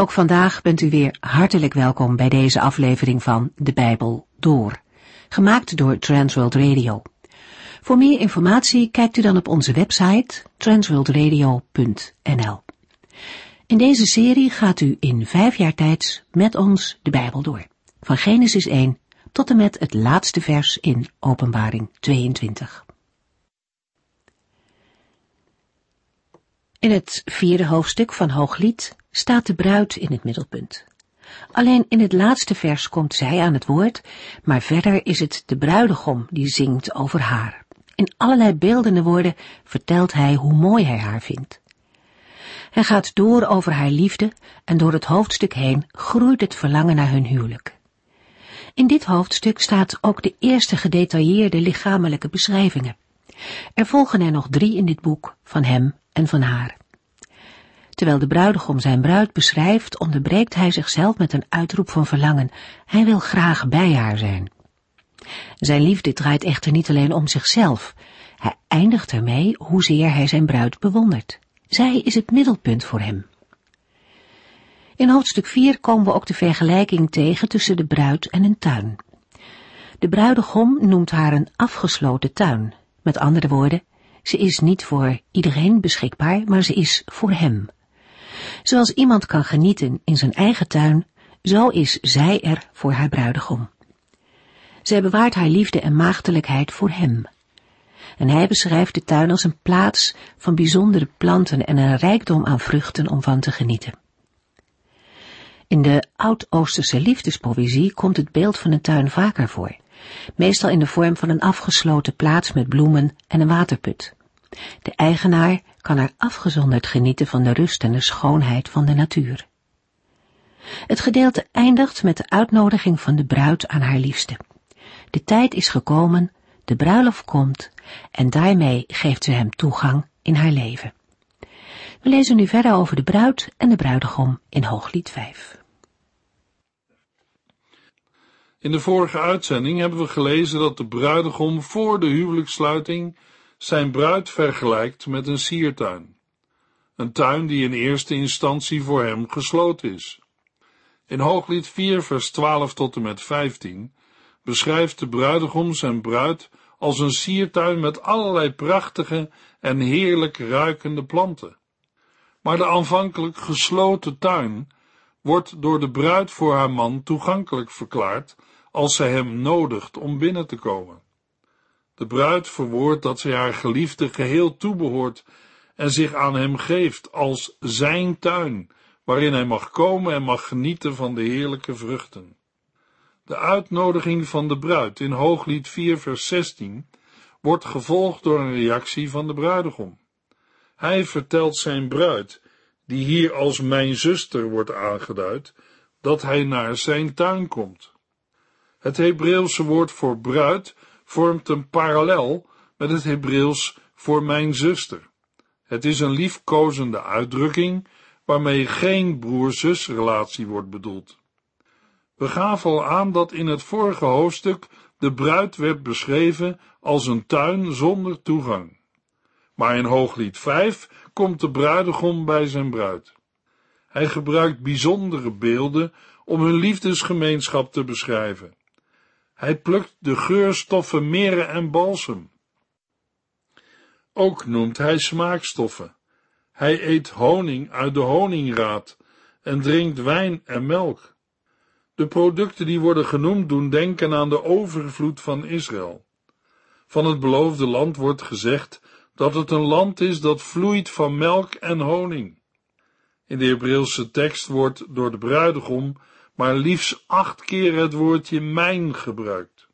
Ook vandaag bent u weer hartelijk welkom bij deze aflevering van De Bijbel Door, gemaakt door Transworld Radio. Voor meer informatie kijkt u dan op onze website transworldradio.nl. In deze serie gaat u in vijf jaar tijd met ons de Bijbel door, van Genesis 1 tot en met het laatste vers in Openbaring 22. In het vierde hoofdstuk van Hooglied staat de bruid in het middelpunt. Alleen in het laatste vers komt zij aan het woord, maar verder is het de bruidegom die zingt over haar. In allerlei beeldende woorden vertelt hij hoe mooi hij haar vindt. Hij gaat door over haar liefde en door het hoofdstuk heen groeit het verlangen naar hun huwelijk. In dit hoofdstuk staat ook de eerste gedetailleerde lichamelijke beschrijvingen. Er volgen er nog drie in dit boek, van hem en van haar. Terwijl de bruidegom zijn bruid beschrijft, onderbreekt hij zichzelf met een uitroep van verlangen. Hij wil graag bij haar zijn. Zijn liefde draait echter niet alleen om zichzelf. Hij eindigt ermee hoezeer hij zijn bruid bewondert. Zij is het middelpunt voor hem. In hoofdstuk 4 komen we ook de vergelijking tegen tussen de bruid en een tuin. De bruidegom noemt haar een afgesloten tuin. Met andere woorden, ze is niet voor iedereen beschikbaar, maar ze is voor hem. Zoals iemand kan genieten in zijn eigen tuin, zo is zij er voor haar bruidegom. Zij bewaart haar liefde en maagdelijkheid voor hem. En hij beschrijft de tuin als een plaats van bijzondere planten en een rijkdom aan vruchten om van te genieten. In de Oud-Oosterse liefdespoëzie komt het beeld van een tuin vaker voor, meestal in de vorm van een afgesloten plaats met bloemen en een waterput. De eigenaar kan er afgezonderd genieten van de rust en de schoonheid van de natuur. Het gedeelte eindigt met de uitnodiging van de bruid aan haar liefste. De tijd is gekomen, de bruiloft komt en daarmee geeft ze hem toegang in haar leven. We lezen nu verder over de bruid en de bruidegom in Hooglied 5. In de vorige uitzending hebben we gelezen dat de bruidegom voor de huwelijkssluiting zijn bruid vergelijkt met een siertuin. Een tuin die in eerste instantie voor hem gesloten is. In Hooglied 4 vers 12 tot en met 15 beschrijft de bruidegom zijn bruid als een siertuin met allerlei prachtige en heerlijk ruikende planten. Maar de aanvankelijk gesloten tuin wordt door de bruid voor haar man toegankelijk verklaard als zij hem nodigt om binnen te komen. De bruid verwoordt dat zij haar geliefde geheel toebehoort en zich aan hem geeft als zijn tuin, waarin hij mag komen en mag genieten van de heerlijke vruchten. De uitnodiging van de bruid in Hooglied 4 vers 16 wordt gevolgd door een reactie van de bruidegom. Hij vertelt zijn bruid, die hier als mijn zuster wordt aangeduid, dat hij naar zijn tuin komt. Het Hebreeuwse woord voor bruid vormt een parallel met het Hebreeuws voor mijn zuster. Het is een liefkozende uitdrukking waarmee geen broer-zus relatie wordt bedoeld. We gaven al aan dat in het vorige hoofdstuk de bruid werd beschreven als een tuin zonder toegang. Maar in Hooglied 5 komt de bruidegom bij zijn bruid. Hij gebruikt bijzondere beelden om hun liefdesgemeenschap te beschrijven. Hij plukt de geurstoffen mirre en balsem. Ook noemt hij smaakstoffen. Hij eet honing uit de honingraad en drinkt wijn en melk. De producten die worden genoemd doen denken aan de overvloed van Israël. Van het beloofde land wordt gezegd dat het een land is dat vloeit van melk en honing. In de Hebreeuwse tekst wordt door de bruidegom maar liefst acht keer het woordje mijn gebruikt.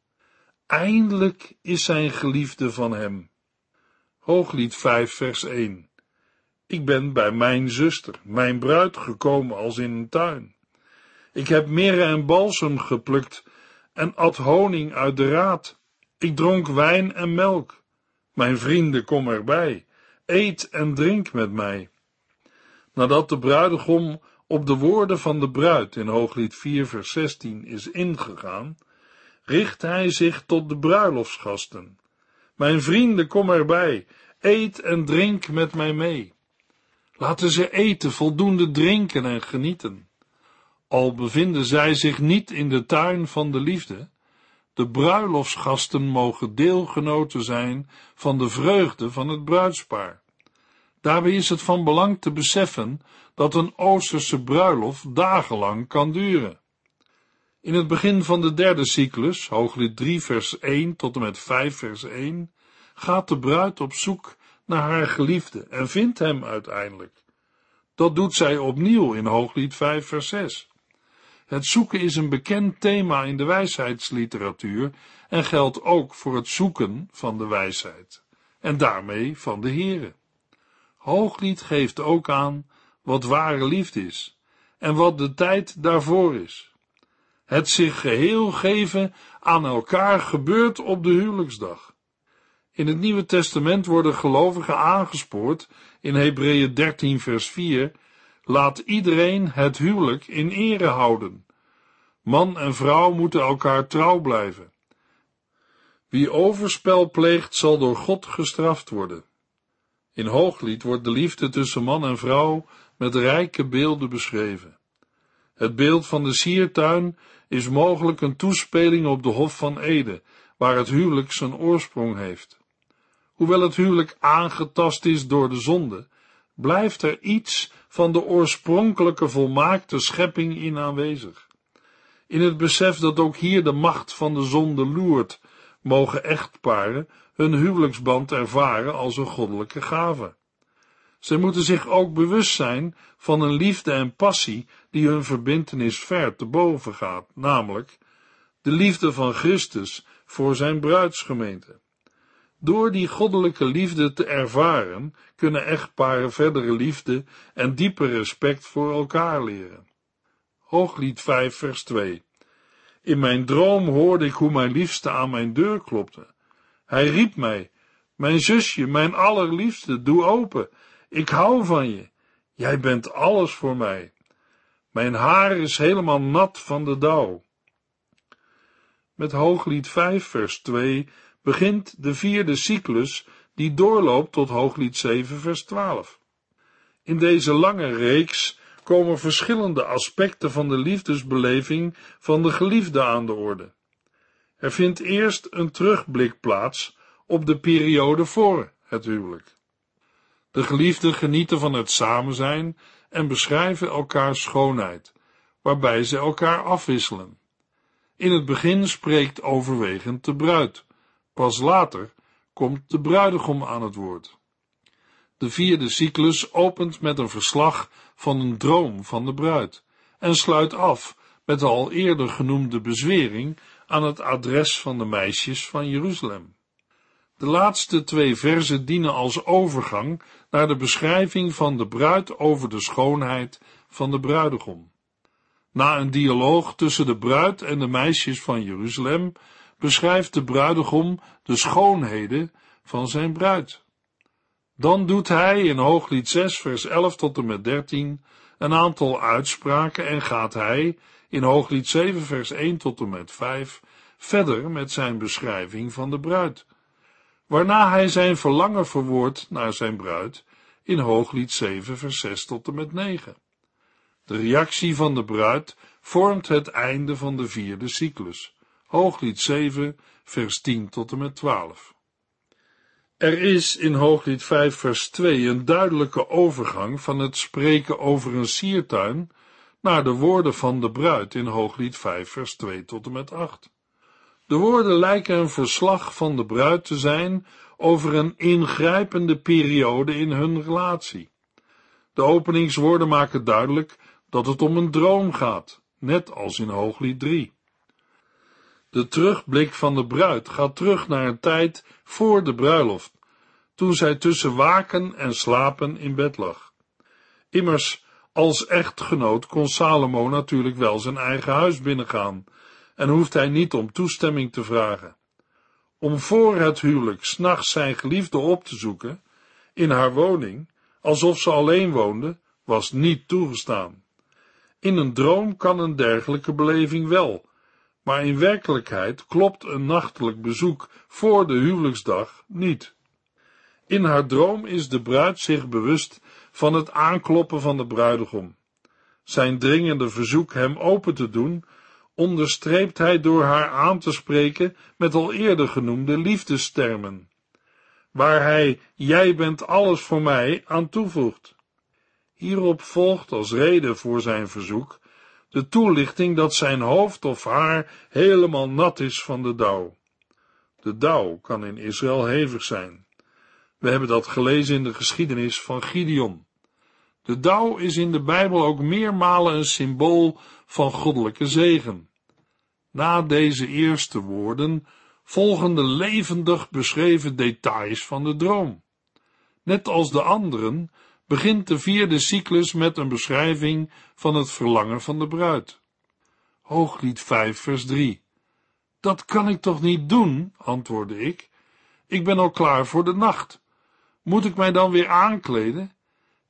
Eindelijk is zijn geliefde van hem. Hooglied 5 vers 1 Ik ben bij mijn zuster, mijn bruid, gekomen als in een tuin. Ik heb mirre en balsem geplukt en at honing uit de raad. Ik dronk wijn en melk. Mijn vrienden, kom erbij. Eet en drink met mij. Nadat de bruidegom op de woorden van de bruid in Hooglied 4 vers 16 is ingegaan, richt hij zich tot de bruiloftsgasten. Mijn vrienden, kom erbij, eet en drink met mij mee. Laten ze eten, voldoende drinken en genieten. Al bevinden zij zich niet in de tuin van de liefde, de bruiloftsgasten mogen deelgenoten zijn van de vreugde van het bruidspaar. Daarbij is het van belang te beseffen dat een Oosterse bruiloft dagenlang kan duren. In het begin van de derde cyclus, hooglied 3 vers 1 tot en met 5 vers 1, gaat de bruid op zoek naar haar geliefde en vindt hem uiteindelijk. Dat doet zij opnieuw in hooglied 5 vers 6. Het zoeken is een bekend thema in de wijsheidsliteratuur en geldt ook voor het zoeken van de wijsheid en daarmee van de Here. Hooglied geeft ook aan wat ware liefde is en wat de tijd daarvoor is. Het zich geheel geven aan elkaar gebeurt op de huwelijksdag. In het Nieuwe Testament worden gelovigen aangespoord in Hebreeën 13 vers 4 Laat iedereen het huwelijk in ere houden. Man en vrouw moeten elkaar trouw blijven. Wie overspel pleegt, zal door God gestraft worden. In Hooglied wordt de liefde tussen man en vrouw met rijke beelden beschreven. Het beeld van de siertuin is mogelijk een toespeling op de Hof van Ede, waar het huwelijk zijn oorsprong heeft. Hoewel het huwelijk aangetast is door de zonde, blijft er iets van de oorspronkelijke volmaakte schepping in aanwezig. In het besef dat ook hier de macht van de zonde loert, mogen echtparen hun huwelijksband ervaren als een goddelijke gave. Zij moeten zich ook bewust zijn van een liefde en passie die hun verbintenis ver te boven gaat, namelijk de liefde van Christus voor zijn bruidsgemeente. Door die goddelijke liefde te ervaren, kunnen echtparen verdere liefde en diepe respect voor elkaar leren. Hooglied 5 vers 2 In mijn droom hoorde ik hoe mijn liefste aan mijn deur klopte. Hij riep mij, mijn zusje, mijn allerliefste, doe open, ik hou van je, jij bent alles voor mij. Mijn haar is helemaal nat van de dauw. Met Hooglied 5 vers 2 begint de vierde cyclus die doorloopt tot Hooglied 7 vers 12. In deze lange reeks komen verschillende aspecten van de liefdesbeleving van de geliefde aan de orde. Er vindt eerst een terugblik plaats op de periode voor het huwelijk. De geliefden genieten van het samen zijn en beschrijven elkaars schoonheid, waarbij ze elkaar afwisselen. In het begin spreekt overwegend de bruid, Pas later komt de bruidegom aan het woord. De vierde cyclus opent met een verslag van een droom van de bruid en sluit af met de al eerder genoemde bezwering aan het adres van de meisjes van Jeruzalem. De laatste twee verzen dienen als overgang naar de beschrijving van de bruid over de schoonheid van de bruidegom. Na een dialoog tussen de bruid en de meisjes van Jeruzalem beschrijft de bruidegom de schoonheden van zijn bruid. Dan doet hij in Hooglied 6 vers 11 tot en met 13 een aantal uitspraken en gaat hij in Hooglied 7 vers 1 tot en met 5 verder met zijn beschrijving van de bruid, waarna hij zijn verlangen verwoordt naar zijn bruid in Hooglied 7 vers 6 tot en met 9. De reactie van de bruid vormt het einde van de vierde cyclus. Hooglied 7, vers 10 tot en met 12. Er is in Hooglied 5, vers 2 een duidelijke overgang van het spreken over een siertuin naar de woorden van de bruid in Hooglied 5, vers 2 tot en met 8. De woorden lijken een verslag van de bruid te zijn over een ingrijpende periode in hun relatie. De openingswoorden maken duidelijk dat het om een droom gaat, net als in Hooglied 3. De terugblik van de bruid gaat terug naar een tijd voor de bruiloft, toen zij tussen waken en slapen in bed lag. Immers, als echtgenoot kon Salomo natuurlijk wel zijn eigen huis binnengaan en hoeft hij niet om toestemming te vragen. Om voor het huwelijk s'nachts zijn geliefde op te zoeken, in haar woning, alsof ze alleen woonde, was niet toegestaan. In een droom kan een dergelijke beleving wel, maar in werkelijkheid klopt een nachtelijk bezoek voor de huwelijksdag niet. In haar droom is de bruid zich bewust van het aankloppen van de bruidegom. zijn dringende verzoek hem open te doen, onderstreept hij door haar aan te spreken met al eerder genoemde liefdestermen, waar hij jij bent alles voor mij aan toevoegt. Hierop volgt als reden voor zijn verzoek de toelichting dat zijn hoofd of haar helemaal nat is van de dauw. De dauw kan in Israël hevig zijn. We hebben dat gelezen in de geschiedenis van Gideon. De dauw is in de Bijbel ook meermalen een symbool van goddelijke zegen. Na deze eerste woorden volgen de levendig beschreven details van de droom. Net als de anderen begint de vierde cyclus met een beschrijving van het verlangen van de bruid. Hooglied 5 vers 3 Dat kan ik toch niet doen, antwoordde ik. Ik ben al klaar voor de nacht. Moet ik mij dan weer aankleden?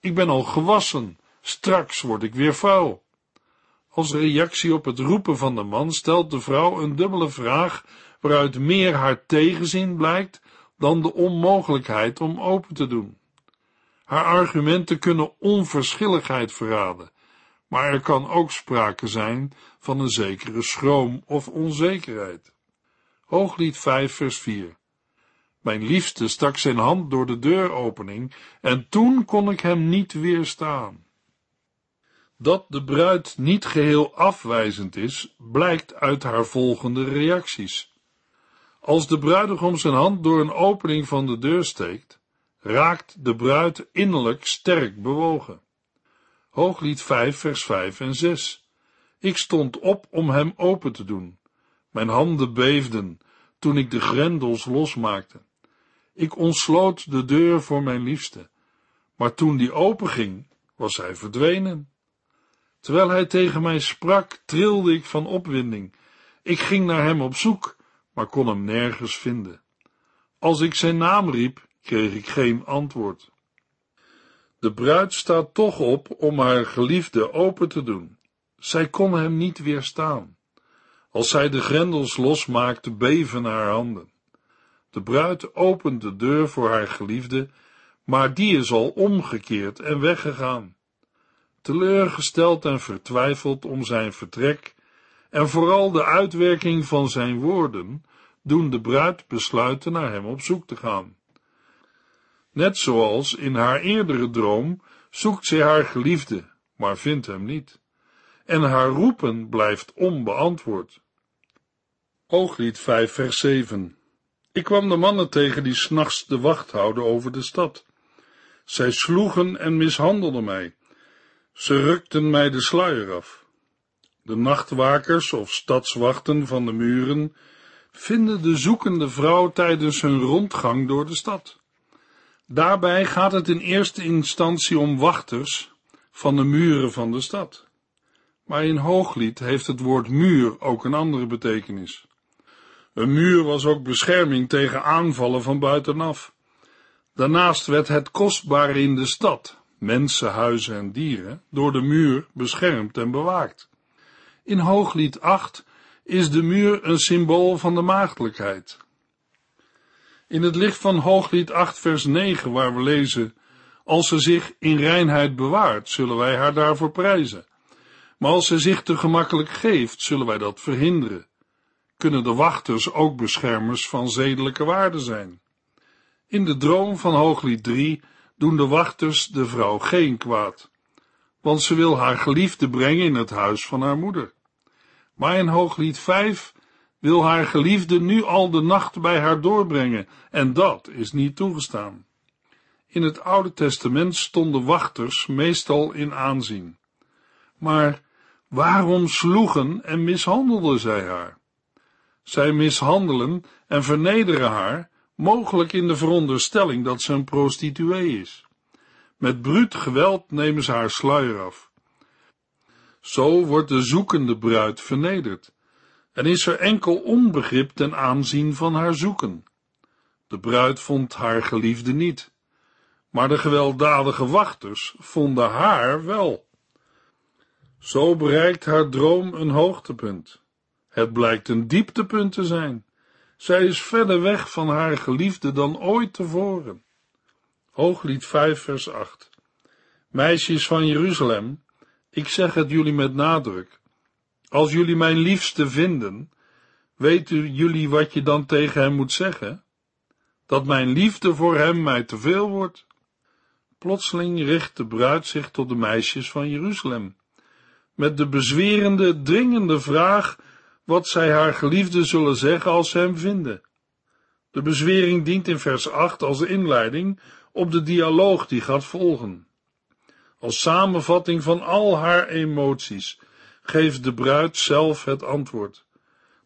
Ik ben al gewassen, straks word ik weer vuil. Als reactie op het roepen van de man stelt de vrouw een dubbele vraag, waaruit meer haar tegenzin blijkt dan de onmogelijkheid om open te doen. Haar argumenten kunnen onverschilligheid verraden, maar er kan ook sprake zijn van een zekere schroom of onzekerheid. Hooglied 5 vers 4 Mijn liefste stak zijn hand door de deuropening en toen kon ik hem niet weerstaan. Dat de bruid niet geheel afwijzend is, blijkt uit haar volgende reacties. Als de bruidegom zijn hand door een opening van de deur steekt, raakt de bruid innerlijk sterk bewogen. Hooglied 5, vers 5 en 6. Ik stond op om hem open te doen. Mijn handen beefden toen ik de grendels losmaakte. Ik ontsloot de deur voor mijn liefste, maar toen die openging, was hij verdwenen. Terwijl hij tegen mij sprak, trilde ik van opwinding. Ik ging naar hem op zoek, maar kon hem nergens vinden. Als ik zijn naam riep, kreeg ik geen antwoord. De bruid staat toch op om haar geliefde open te doen. Zij kon hem niet weerstaan. Als zij de grendels losmaakte, beven haar handen. De bruid opent de deur voor haar geliefde, maar die is al omgekeerd en weggegaan. Teleurgesteld en vertwijfeld om zijn vertrek, en vooral de uitwerking van zijn woorden, doen de bruid besluiten naar hem op zoek te gaan. Net zoals in haar eerdere droom zoekt zij haar geliefde, maar vindt hem niet. En haar roepen blijft onbeantwoord. Ooglied 5 vers 7 Ik kwam de mannen tegen die s'nachts de wacht houden over de stad. Zij sloegen en mishandelden mij. Ze rukten mij de sluier af. De nachtwakers of stadswachten van de muren vinden de zoekende vrouw tijdens hun rondgang door de stad. Daarbij gaat het in eerste instantie om wachters van de muren van de stad. Maar in Hooglied heeft het woord muur ook een andere betekenis. Een muur was ook bescherming tegen aanvallen van buitenaf. Daarnaast werd het kostbare in de stad, mensen, huizen en dieren, door de muur beschermd en bewaakt. In Hooglied 8 is de muur een symbool van de maagdelijkheid. In het licht van Hooglied 8 vers 9 waar we lezen, als ze zich in reinheid bewaart, zullen wij haar daarvoor prijzen. Maar als ze zich te gemakkelijk geeft, zullen wij dat verhinderen. Kunnen de wachters ook beschermers van zedelijke waarden zijn? In de droom van Hooglied 3 doen de wachters de vrouw geen kwaad, want ze wil haar geliefde brengen in het huis van haar moeder. Maar in Hooglied 5 wil haar geliefde nu al de nacht bij haar doorbrengen, en dat is niet toegestaan. In het Oude Testament stonden wachters meestal in aanzien. Maar waarom sloegen en mishandelden zij haar? Zij mishandelen en vernederen haar, mogelijk in de veronderstelling dat ze een prostituee is. Met bruut geweld nemen ze haar sluier af. Zo wordt de zoekende bruid vernederd en is er enkel onbegrip ten aanzien van haar zoeken. De bruid vond haar geliefde niet, maar de gewelddadige wachters vonden haar wel. Zo bereikt haar droom een hoogtepunt. Het blijkt een dieptepunt te zijn. Zij is verder weg van haar geliefde dan ooit tevoren. Hooglied 5 vers 8 Meisjes van Jeruzalem, Ik zeg het jullie met nadruk. Als jullie mijn liefste vinden, weten jullie wat je dan tegen hem moet zeggen? Dat mijn liefde voor hem mij te veel wordt? Plotseling richt de bruid zich tot de meisjes van Jeruzalem, met de bezwerende, dringende vraag wat zij haar geliefde zullen zeggen als ze hem vinden. De bezwering dient in vers 8 als inleiding op de dialoog die gaat volgen. Als samenvatting van al haar emoties geeft de bruid zelf het antwoord: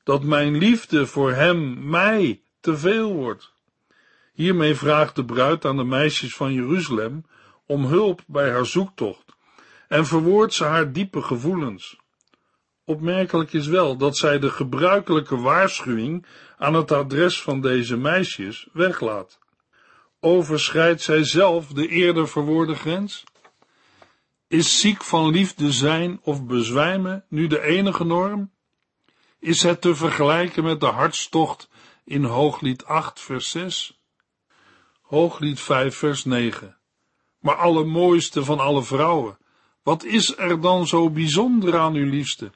dat mijn liefde voor hem, mij, te veel wordt. Hiermee vraagt de bruid aan de meisjes van Jeruzalem om hulp bij haar zoektocht en verwoordt ze haar diepe gevoelens. Opmerkelijk is wel dat zij de gebruikelijke waarschuwing aan het adres van deze meisjes weglaat. Overschrijdt zij zelf de eerder verwoorde grens? Is ziek van liefde zijn of bezwijmen nu de enige norm? Is het te vergelijken met de hartstocht in Hooglied 8, vers 6? Hooglied 5, vers 9. Maar allermooiste van alle vrouwen, wat is er dan zo bijzonder aan uw liefste?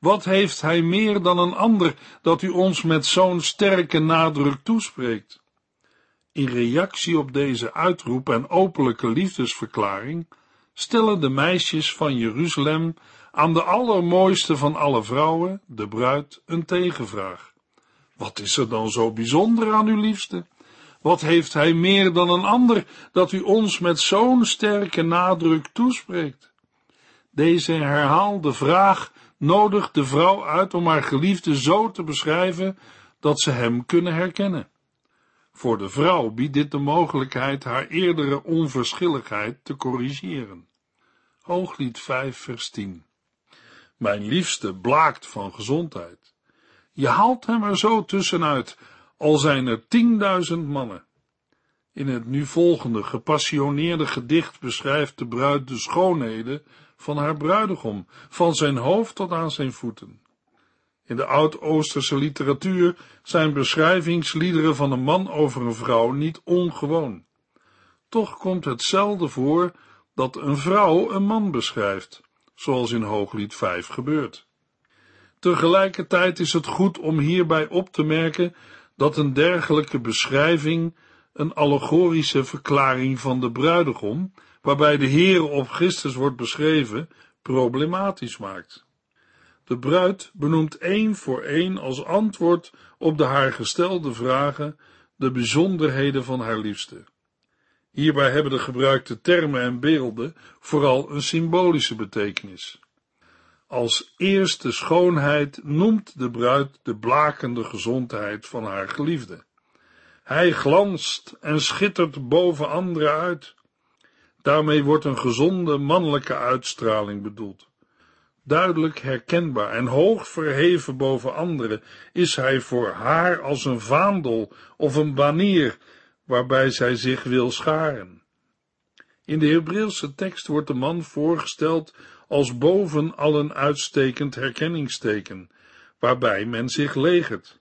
Wat heeft hij meer dan een ander dat u ons met zo'n sterke nadruk toespreekt? In reactie op deze uitroep en openlijke liefdesverklaring stellen de meisjes van Jeruzalem aan de allermooiste van alle vrouwen, de bruid, een tegenvraag. Wat is er dan zo bijzonder aan uw liefste? Wat heeft hij meer dan een ander dat u ons met zo'n sterke nadruk toespreekt? Deze herhaalde vraag nodigt de vrouw uit om haar geliefde zo te beschrijven dat ze hem kunnen herkennen. Voor de vrouw biedt dit de mogelijkheid haar eerdere onverschilligheid te corrigeren. Hooglied 5 vers 10 Mijn liefste blaakt van gezondheid. Je haalt hem er zo tussenuit, al zijn er tienduizend mannen. In het nu volgende gepassioneerde gedicht beschrijft de bruid de schoonheden van haar bruidegom, van zijn hoofd tot aan zijn voeten. In de oud-Oosterse literatuur zijn beschrijvingsliederen van een man over een vrouw niet ongewoon. Toch komt het zelden voor dat een vrouw een man beschrijft, zoals in Hooglied 5 gebeurt. Tegelijkertijd is het goed om hierbij op te merken dat een dergelijke beschrijving een allegorische verklaring van de bruidegom, waarbij de Heer op Christus wordt beschreven, problematisch maakt. De bruid benoemt één voor één als antwoord op de haar gestelde vragen de bijzonderheden van haar liefste. Hierbij hebben de gebruikte termen en beelden vooral een symbolische betekenis. Als eerste schoonheid noemt de bruid de blakende gezondheid van haar geliefde. Hij glanst en schittert boven anderen uit. Daarmee wordt een gezonde mannelijke uitstraling bedoeld. Duidelijk herkenbaar en hoog verheven boven anderen is hij voor haar als een vaandel of een banier waarbij zij zich wil scharen. In de Hebreeuwse tekst wordt de man voorgesteld als boven allen uitstekend herkenningsteken, waarbij men zich legert.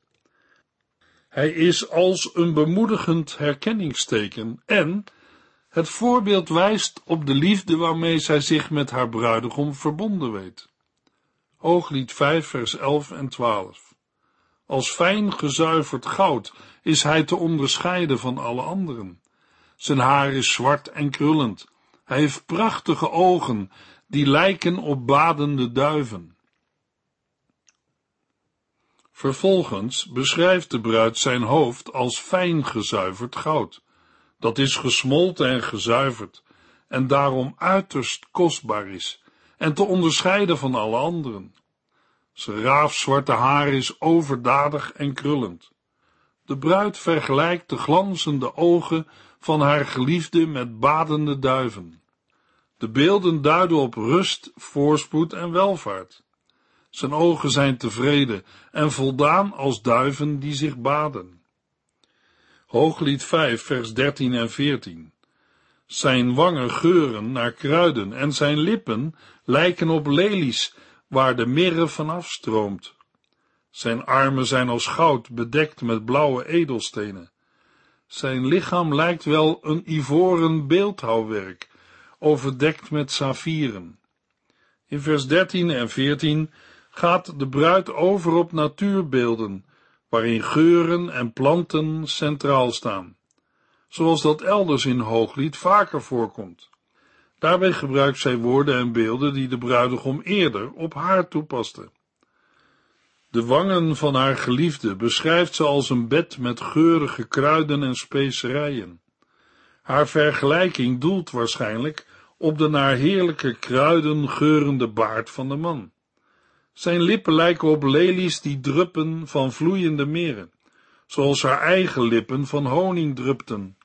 Hij is als een bemoedigend herkenningsteken en het voorbeeld wijst op de liefde waarmee zij zich met haar bruidegom verbonden weet. Hooglied 5 vers 11 en 12 Als fijn gezuiverd goud is hij te onderscheiden van alle anderen. Zijn haar is zwart en krullend. Hij heeft prachtige ogen, die lijken op badende duiven. Vervolgens beschrijft de bruid zijn hoofd als fijn gezuiverd goud. Dat is gesmolten en gezuiverd en daarom uiterst kostbaar is en te onderscheiden van alle anderen. Zijn raafzwarte haar is overdadig en krullend. De bruid vergelijkt de glanzende ogen van haar geliefde met badende duiven. De beelden duiden op rust, voorspoed en welvaart. Zijn ogen zijn tevreden en voldaan als duiven die zich baden. Hooglied 5, vers 13 en 14. Zijn wangen geuren naar kruiden en zijn lippen lijken op lelies waar de mirre vanaf stroomt. Zijn armen zijn als goud bedekt met blauwe edelstenen. Zijn lichaam lijkt wel een ivoren beeldhouwwerk, overdekt met saffieren. In vers 13 en 14 gaat de bruid over op natuurbeelden, waarin geuren en planten centraal staan, zoals dat elders in Hooglied vaker voorkomt. Daarbij gebruikt zij woorden en beelden die de bruidegom eerder op haar toepaste. De wangen van haar geliefde beschrijft ze als een bed met geurige kruiden en specerijen. Haar vergelijking doelt waarschijnlijk op de naar heerlijke kruiden geurende baard van de man. Zijn lippen lijken op lelies die druppen van vloeiende meren, zoals haar eigen lippen van honing drupten.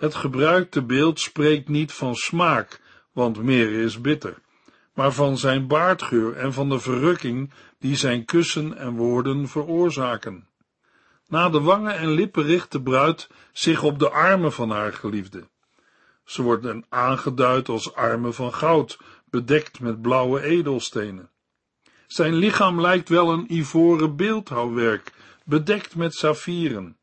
Het gebruikte beeld spreekt niet van smaak, want meer is bitter, maar van zijn baardgeur en van de verrukking die zijn kussen en woorden veroorzaken. Na de wangen en lippen richt de bruid zich op de armen van haar geliefde. Ze worden aangeduid als armen van goud, bedekt met blauwe edelstenen. Zijn lichaam lijkt wel een ivoren beeldhouwwerk, bedekt met saffieren.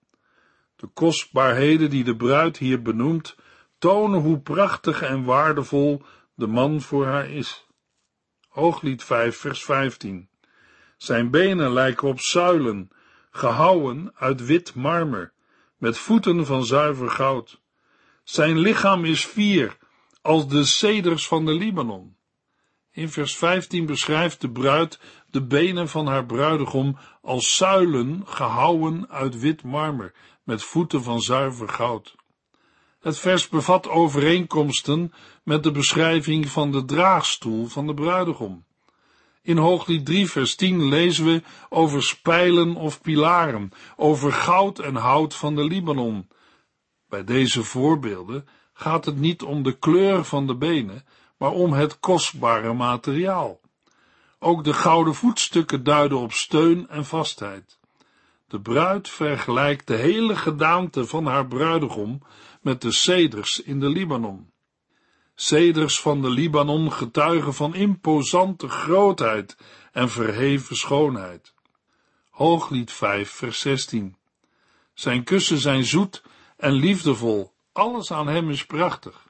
De kostbaarheden die de bruid hier benoemt, tonen hoe prachtig en waardevol de man voor haar is. Hooglied 5, vers 15. Zijn benen lijken op zuilen, gehouwen uit wit marmer, met voeten van zuiver goud. Zijn lichaam is vier, als de ceders van de Libanon. In vers 15 beschrijft de bruid de benen van haar bruidegom als zuilen gehouwen uit wit marmer, met voeten van zuiver goud. Het vers bevat overeenkomsten met de beschrijving van de draagstoel van de bruidegom. In Hooglied 3 vers 10 lezen we over spijlen of pilaren, over goud en hout van de Libanon. Bij deze voorbeelden gaat het niet om de kleur van de benen, maar om het kostbare materiaal. Ook de gouden voetstukken duiden op steun en vastheid. De bruid vergelijkt de hele gedaante van haar bruidegom met de ceders in de Libanon. Ceders van de Libanon getuigen van imposante grootheid en verheven schoonheid. Hooglied 5, vers 16. Zijn kussen zijn zoet en liefdevol, alles aan hem is prachtig.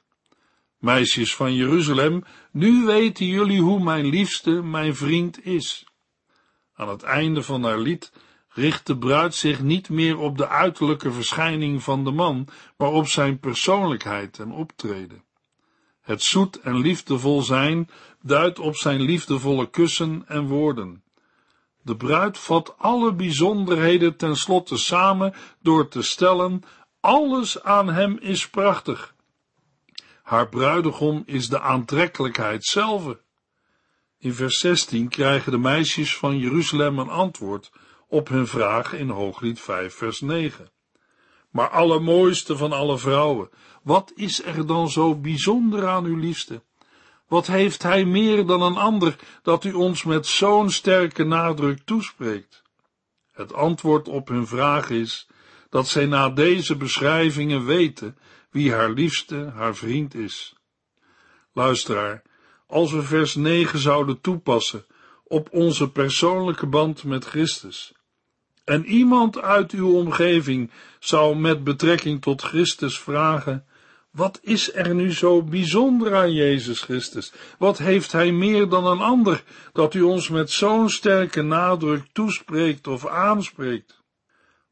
Meisjes van Jeruzalem, nu weten jullie hoe mijn liefste, mijn vriend is. Aan het einde van haar lied richt de bruid zich niet meer op de uiterlijke verschijning van de man, maar op zijn persoonlijkheid en optreden. Het zoet en liefdevol zijn duidt op zijn liefdevolle kussen en woorden. De bruid vat alle bijzonderheden tenslotte samen door te stellen: alles aan hem is prachtig. Haar bruidegom is de aantrekkelijkheid zelf. In vers 16 krijgen de meisjes van Jeruzalem een antwoord op hun vraag in Hooglied 5, vers 9. Maar allermooiste van alle vrouwen, wat is er dan zo bijzonder aan uw liefste? Wat heeft hij meer dan een ander dat u ons met zo'n sterke nadruk toespreekt? Het antwoord op hun vraag is dat zij na deze beschrijvingen weten wie haar liefste, haar vriend is. Luisteraar, als we vers 9 zouden toepassen op onze persoonlijke band met Christus, en iemand uit uw omgeving zou met betrekking tot Christus vragen, wat is er nu zo bijzonder aan Jezus Christus? Wat heeft Hij meer dan een ander, dat u ons met zo'n sterke nadruk toespreekt of aanspreekt?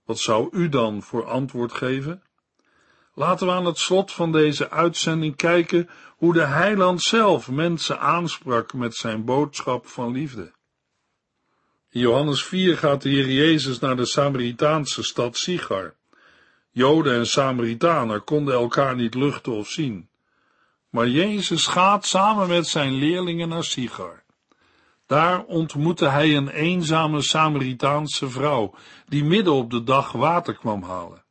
Wat zou u dan voor antwoord geven? Laten we aan het slot van deze uitzending kijken hoe de heiland zelf mensen aansprak met zijn boodschap van liefde. In Johannes 4 gaat de Heer Jezus naar de Samaritaanse stad Sigar. Joden en Samaritanen konden elkaar niet luchten of zien. Maar Jezus gaat samen met zijn leerlingen naar Sigar. Daar ontmoette hij een eenzame Samaritaanse vrouw, die midden op de dag water kwam halen.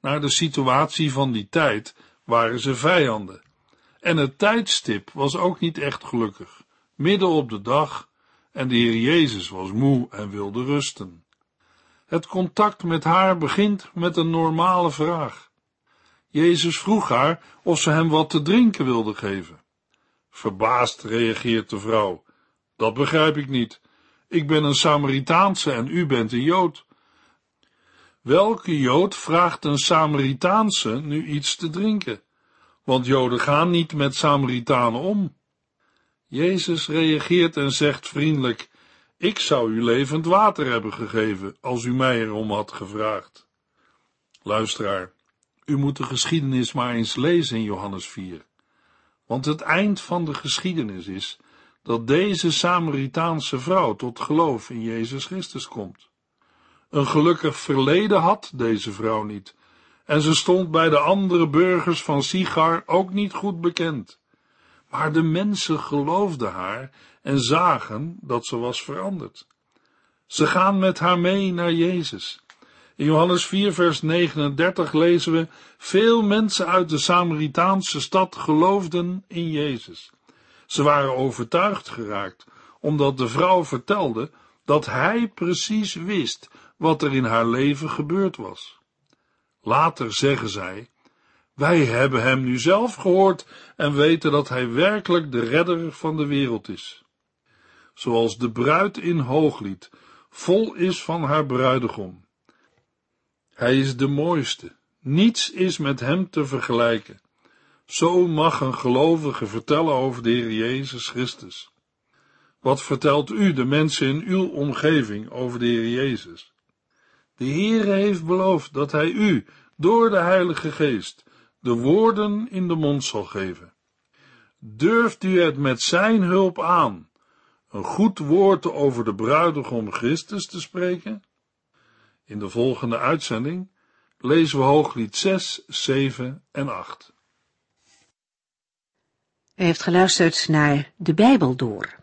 Naar de situatie van die tijd waren ze vijanden. En het tijdstip was ook niet echt gelukkig. Midden op de dag en de Heer Jezus was moe en wilde rusten. Het contact met haar begint met een normale vraag. Jezus vroeg haar of ze hem wat te drinken wilde geven. Verbaasd reageert de vrouw. Dat begrijp ik niet. Ik ben een Samaritaanse en u bent een Jood. Welke Jood vraagt een Samaritaanse nu iets te drinken? Want Joden gaan niet met Samaritanen om. Jezus reageert en zegt vriendelijk, ik zou u levend water hebben gegeven als u mij erom had gevraagd. Luisteraar, u moet de geschiedenis maar eens lezen in Johannes 4. Want het eind van de geschiedenis is dat deze Samaritaanse vrouw tot geloof in Jezus Christus komt. Een gelukkig verleden had deze vrouw niet, en ze stond bij de andere burgers van Sigar ook niet goed bekend. Maar de mensen geloofden haar en zagen dat ze was veranderd. Ze gaan met haar mee naar Jezus. In Johannes 4, vers 39 lezen we: Veel mensen uit de Samaritaanse stad geloofden in Jezus. Ze waren overtuigd geraakt, omdat de vrouw vertelde dat hij precies wist wat er in haar leven gebeurd was. Later zeggen zij: Wij hebben hem nu zelf gehoord en weten dat hij werkelijk de redder van de wereld is. Zoals de bruid in Hooglied vol is van haar bruidegom. Hij is de mooiste. Niets is met hem te vergelijken. Zo mag een gelovige vertellen over de Heer Jezus Christus. Wat vertelt u, de mensen in uw omgeving, over de Heer Jezus? De Heere heeft beloofd dat Hij u, door de Heilige Geest, de woorden in de mond zal geven. Durft u het met Zijn hulp aan, een goed woord over de bruidegom Christus te spreken? In de volgende uitzending lezen we hooglied 6, 7 en 8. U heeft geluisterd naar De Bijbel Door,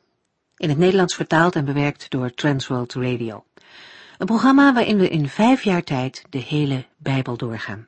in het Nederlands vertaald en bewerkt door Transworld Radio. Een programma waarin we in vijf jaar tijd de hele Bijbel doorgaan.